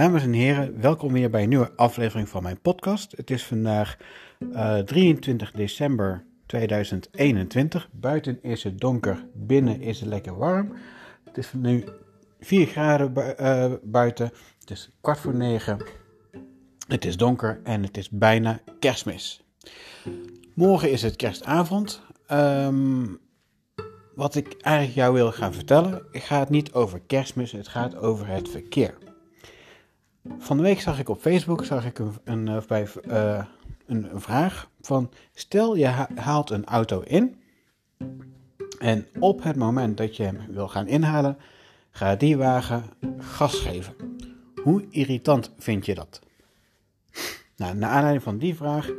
Dames en heren, welkom weer bij een nieuwe aflevering van mijn podcast. Het is vandaag uh, 23 december 2021. Buiten is het donker, binnen is het lekker warm. Het is nu 4 graden uh, buiten. Het is kwart voor 9. Het is donker en het is bijna kerstmis. Morgen is het kerstavond. Um, wat ik eigenlijk jou wil gaan vertellen, gaat niet over kerstmis, het gaat over het verkeer. Van de week zag ik op Facebook zag ik een, een, een, een vraag van stel je haalt een auto in en op het moment dat je hem wil gaan inhalen, gaat die wagen gas geven. Hoe irritant vind je dat? Nou, naar aanleiding van die vraag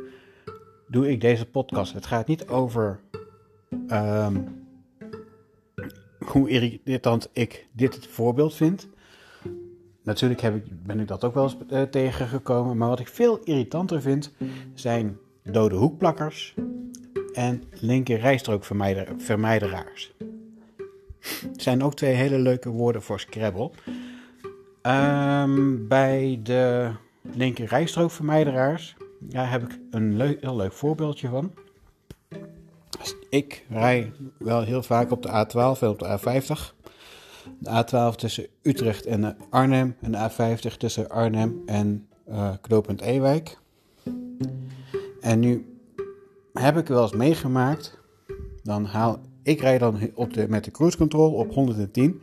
doe ik deze podcast. Het gaat niet over um, hoe irritant ik dit het voorbeeld vind. Natuurlijk heb ik, ben ik dat ook wel eens uh, tegengekomen. Maar wat ik veel irritanter vind, zijn dode hoekplakkers en linker rijstrookvermijderaars. Zijn ook twee hele leuke woorden voor Scrabble. Um, bij de linker rijstrookvermijderaars ja, heb ik een leuk, heel leuk voorbeeldje van. Ik rij wel heel vaak op de A12 en op de A50. De A12 tussen Utrecht en Arnhem en de A50 tussen Arnhem en uh, knooppunt Ewijk. En nu heb ik wel eens meegemaakt, dan haal ik rij dan op de, met de cruise control op 110,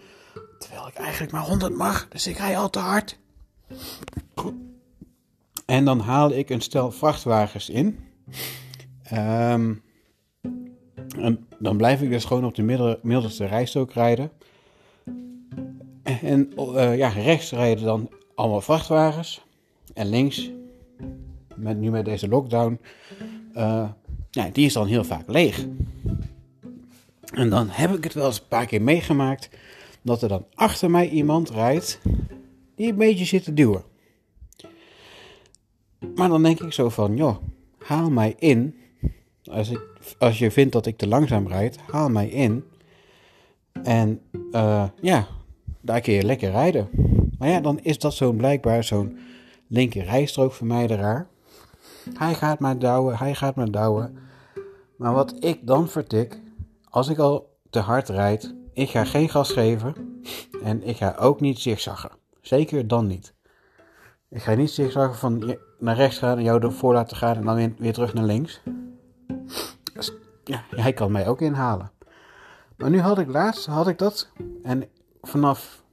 terwijl ik eigenlijk maar 100 mag, dus ik rij al te hard. En dan haal ik een stel vrachtwagens in. Um, en dan blijf ik dus gewoon op de middelste rijstrook rijden. En uh, ja, rechts rijden dan allemaal vrachtwagens. En links, met, nu met deze lockdown, ja, die is dan heel vaak leeg. En dan heb ik het wel eens een paar keer meegemaakt dat er dan achter mij iemand rijdt die een beetje zit te duwen. Maar dan denk ik zo van, joh, haal mij in als, ik, als je vindt dat ik te langzaam rijd, haal mij in. En uh, ja, daar kun je lekker rijden. Maar ja, dan is dat zo'n blijkbaar zo'n linker rijstrookvermijderaar. Hij gaat maar douwen, hij gaat maar douwen. Maar wat ik dan vertik, als ik al te hard rijd, ik ga geen gas geven en ik ga ook niet zigzaggen. Zeker dan niet. Ik ga niet zigzaggen van naar rechts gaan en jou ervoor laten gaan en dan weer, weer terug naar links ja, hij kan mij ook inhalen. Maar nu had ik laatst had ik dat. En vanaf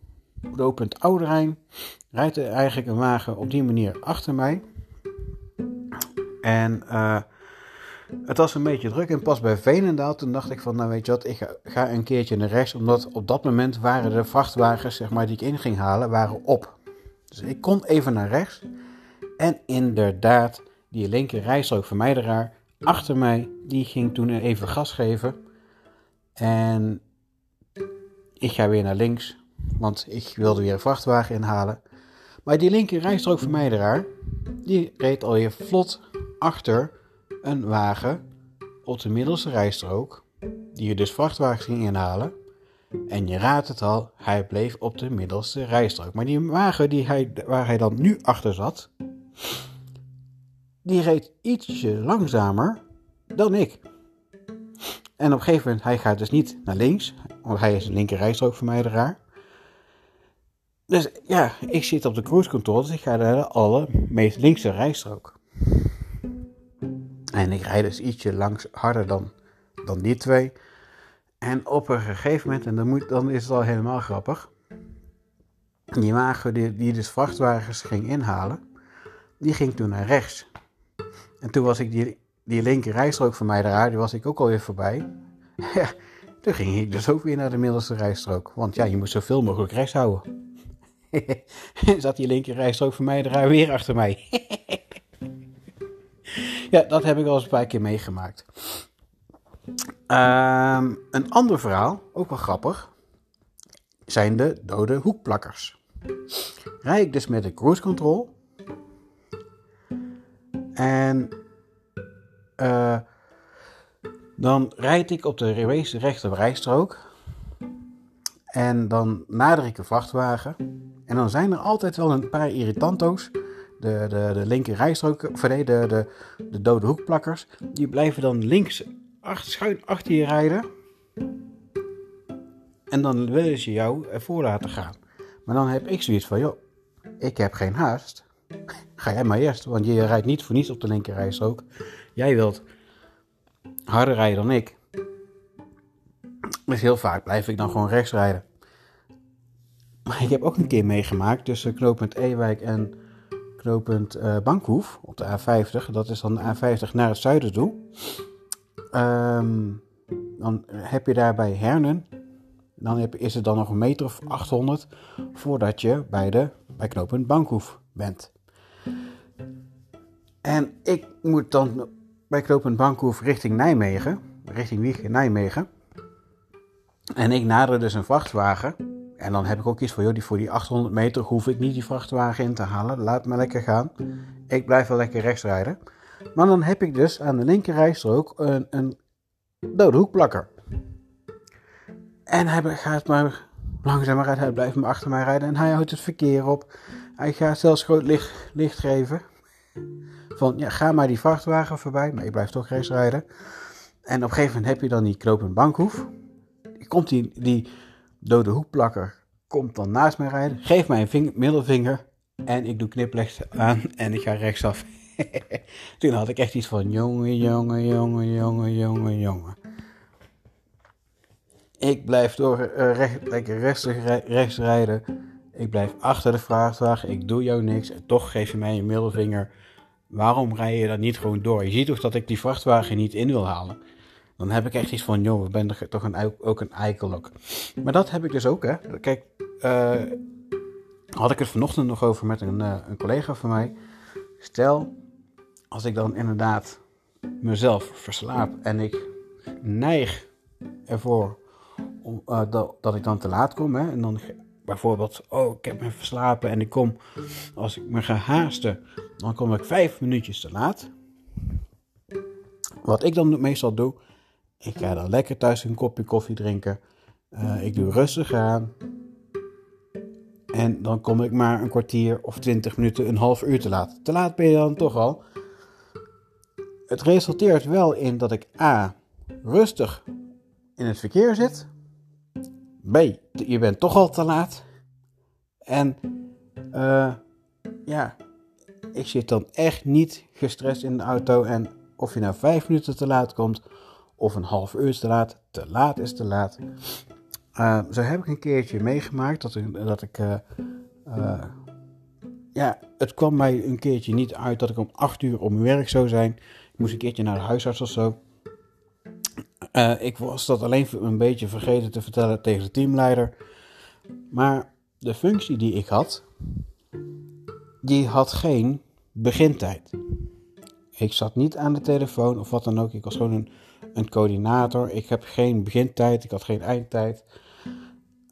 knooppunt Ouderijn rijdt er eigenlijk een wagen op die manier achter mij. En uh, het was een beetje druk. En pas bij Veenendaal toen dacht ik van, nou weet je wat, ik ga, ga een keertje naar rechts. Omdat op dat moment waren de vrachtwagens zeg maar, die ik in ging halen, waren op. Dus ik kon even naar rechts. En inderdaad, die linker rijstrookvermijderaar achter mij, die ging toen even gas geven. En ik ga weer naar links, want ik wilde weer een vrachtwagen inhalen. Maar die linker rijstrookvermijderaar, die reed alweer vlot achter een wagen op de middelste rijstrook, die je dus vrachtwagens ging inhalen. En je raadt het al, hij bleef op de middelste rijstrook. Maar die wagen die hij, waar hij dan nu achter zat, die reed ietsje langzamer dan ik. En op een gegeven moment, hij gaat dus niet naar links, want hij is een linker rijstrookvermijderaar. Dus ja, ik zit op de cruise control, dus ik ga naar de allermeest linkse rijstrook. En ik rijd dus ietsje langs, harder dan, dan die twee. En op een gegeven moment, en dan, moet, dan is het al helemaal grappig. Die wagen die, die dus vrachtwagens ging inhalen, die ging toen naar rechts. En toen was ik die, die linker rijstrook van mij eruit, die was ik ook alweer voorbij. Toen ging ik dus ook weer naar de middelste rijstrook. Want ja, je moest zoveel mogelijk rechts houden. Zat die linker rijstrook van mij eruit weer achter mij. ja, dat heb ik al eens een paar keer meegemaakt. Um, een ander verhaal, ook wel grappig, zijn de dode hoekplakkers. Rij ik dus met de cruise control en uh, dan rijd ik op de rechter rijstrook. En dan nader ik een vrachtwagen. En dan zijn er altijd wel een paar irritanto's. De, de, de linker rijstrook, of nee, de, de, de dode hoekplakkers. Die blijven dan links achter, schuin achter je rijden. En dan willen ze jou ervoor laten gaan. Maar dan heb ik zoiets van, joh, ik heb geen haast. Ga jij maar eerst, want je rijdt niet voor niets op de linker rijstrook. Jij wilt harder rijden dan ik. Dus heel vaak blijf ik dan gewoon rechts rijden. Maar ik heb ook een keer meegemaakt tussen knooppunt Ewijk en knooppunt uh, Bankhoef op de A50. Dat is dan de A50 naar het zuiden toe. Um, dan heb je daar bij Hernen. Dan heb, is het dan nog een meter of 800 voordat je bij, de, bij knooppunt Bankhoef bent. En ik moet dan bij knooppunt Bankhoef richting Nijmegen, richting Wiegen, Nijmegen. En ik nader dus een vrachtwagen. En dan heb ik ook iets voor, joh, die, voor die 800 meter hoef ik niet die vrachtwagen in te halen. Laat me lekker gaan. Ik blijf wel lekker rechts rijden. Maar dan heb ik dus aan de linkerrijstrook een, een dode hoekplakker. En hij gaat maar langzamer rijden. Hij blijft maar achter mij rijden. En hij houdt het verkeer op. Hij gaat zelfs groot licht, licht geven. Van, ja, ga maar die vrachtwagen voorbij. Maar ik blijf toch rechts rijden. En op een gegeven moment heb je dan die knooppunt bankhoef. Komt die, die dode hoekplakker komt dan naast mij rijden. Geeft mij een middelvinger. En ik doe kniplicht aan en ik ga rechtsaf. Toen had ik echt iets van: jongen, jongen, jongen, jongen, jongen, jongen. Ik blijf door uh, recht, lekker rustig rechts rijden. Ik blijf achter de vrachtwagen. Ik doe jou niks. En toch geef je mij een middelvinger. Waarom rij je dan niet gewoon door? Je ziet toch dat ik die vrachtwagen niet in wil halen. Dan heb ik echt iets van, joh, we ben toch een, ook een eikel Maar dat heb ik dus ook, hè. Kijk, uh, had ik het vanochtend nog over met een, uh, een collega van mij. Stel, als ik dan inderdaad mezelf verslaap en ik neig ervoor om, uh, dat, dat ik dan te laat kom. Hè, en dan bijvoorbeeld, oh, ik heb me verslapen en ik kom, als ik me ga haasten, dan kom ik vijf minuutjes te laat. Wat ik dan meestal doe, ik ga dan lekker thuis een kopje koffie drinken. Uh, ik doe rustig aan. En dan kom ik maar een kwartier of twintig minuten, een half uur te laat. Te laat ben je dan toch al. Het resulteert wel in dat ik A. rustig in het verkeer zit. B. Je bent toch al te laat. En uh, ja, ik zit dan echt niet gestrest in de auto. En of je nou vijf minuten te laat komt of een half uur te laat, te laat is te laat. Uh, zo heb ik een keertje meegemaakt dat ik, dat ik uh, ja, het kwam mij een keertje niet uit dat ik om 8 uur op mijn werk zou zijn. Ik moest een keertje naar de huisarts of zo. Uh, ik was dat alleen een beetje vergeten te vertellen tegen de teamleider. Maar de functie die ik had, die had geen begintijd. Ik zat niet aan de telefoon of wat dan ook. Ik was gewoon een, een coördinator. Ik heb geen begintijd, ik had geen eindtijd.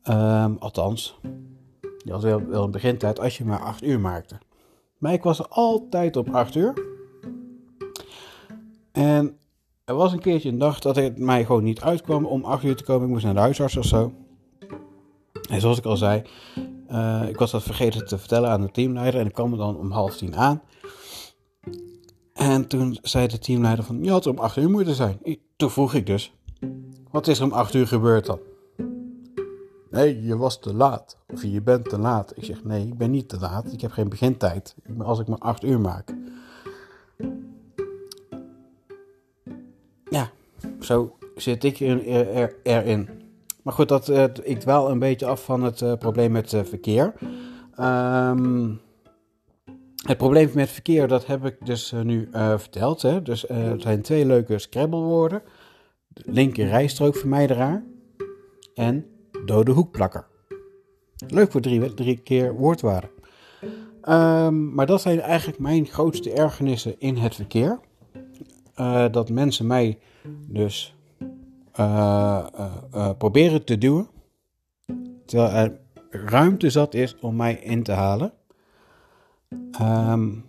Um, althans, je had wel, wel een begintijd als je maar 8 uur maakte. Maar ik was altijd op 8 uur. En er was een keertje een dag dat het mij gewoon niet uitkwam om 8 uur te komen. Ik moest naar de huisarts of zo. En zoals ik al zei, uh, ik was dat vergeten te vertellen aan de teamleider. En ik kwam er dan om half tien aan. En toen zei de teamleider van, je had om 8 uur moeten zijn. Toen vroeg ik dus, wat is er om 8 uur gebeurd dan? Nee, je was te laat. Of je bent te laat. Ik zeg, nee, ik ben niet te laat. Ik heb geen begintijd. Als ik maar 8 uur maak. Zo zit ik er, erin. Maar goed, dat, ik dwaal een beetje af van het uh, probleem met uh, verkeer. Um, het probleem met verkeer, dat heb ik dus nu verteld. Hè? Dus er zijn twee leuke Scrabble-woorden. Linker rijstrookvermijderaar en dode hoekplakker. Leuk voor drie, drie keer woordwaarde. Um, maar dat zijn eigenlijk mijn grootste ergernissen in het verkeer. Uh, dat mensen mij dus uh, uh, proberen te duwen. Terwijl er ruimte zat is om mij in te halen. Um,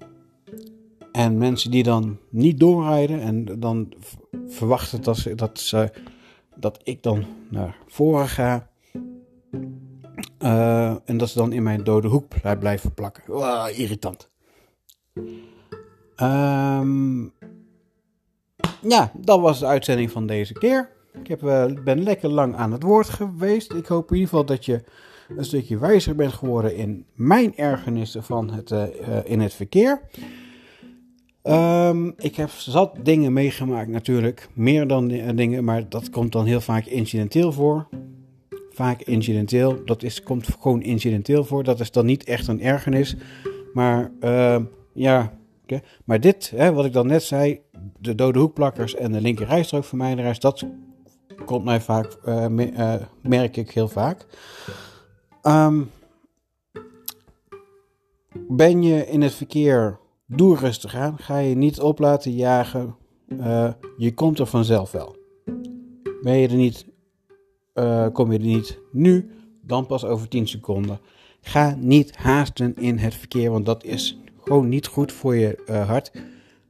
en mensen die dan niet doorrijden en dan verwachten dat, ze, dat, dat ik dan naar voren ga. En dat ze dan in mijn dode hoek blijven plakken. Irritant. Um, ja, dat was de uitzending van deze keer. Ik heb, uh, ben lekker lang aan het woord geweest. Ik hoop in ieder geval dat je een stukje wijzer bent geworden in mijn ergernissen van het, uh, in het verkeer. Um, ik heb zat dingen meegemaakt natuurlijk, meer dan dingen, maar dat komt dan heel vaak incidenteel voor. Vaak incidenteel, dat is, komt gewoon incidenteel voor. Dat is dan niet echt een ergernis. Maar uh, ja, maar dit, hè, wat ik dan net zei, de dode hoekplakkers en de linker rijstrookvermijderaars, dat komt mij vaak, me, uh, merk ik heel vaak. Um, ben je in het verkeer, doe rustig aan. Ga je niet op laten jagen. Uh, je komt er vanzelf wel. Ben je er niet, kom je er niet nu, dan pas over 10 seconden. Ga niet haasten in het verkeer, want dat is gewoon niet goed voor je hart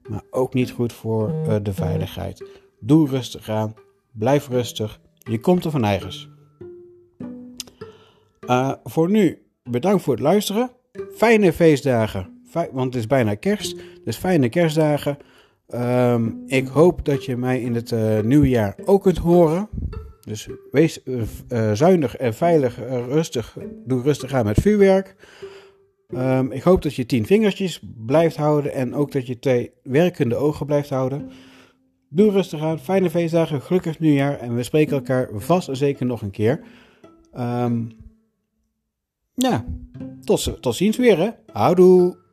maar ook niet goed voor uh, de veiligheid. Doe rustig aan, blijf rustig, je komt er van eigens. Uh, voor nu, bedankt voor het luisteren. Fijne feestdagen, want het is bijna kerst, dus fijne kerstdagen. Um, ik hoop dat je mij in het nieuwe jaar ook kunt horen. Dus wees zuinig en veilig, rustig. Doe rustig aan met vuurwerk. Um, ik hoop dat je tien vingertjes blijft houden en ook dat je twee werkende ogen blijft houden. Doe rustig aan, fijne feestdagen, gelukkig nieuwjaar en we spreken elkaar vast en zeker nog een keer. Um, ja, tot, tot ziens weer hè. Houdoe!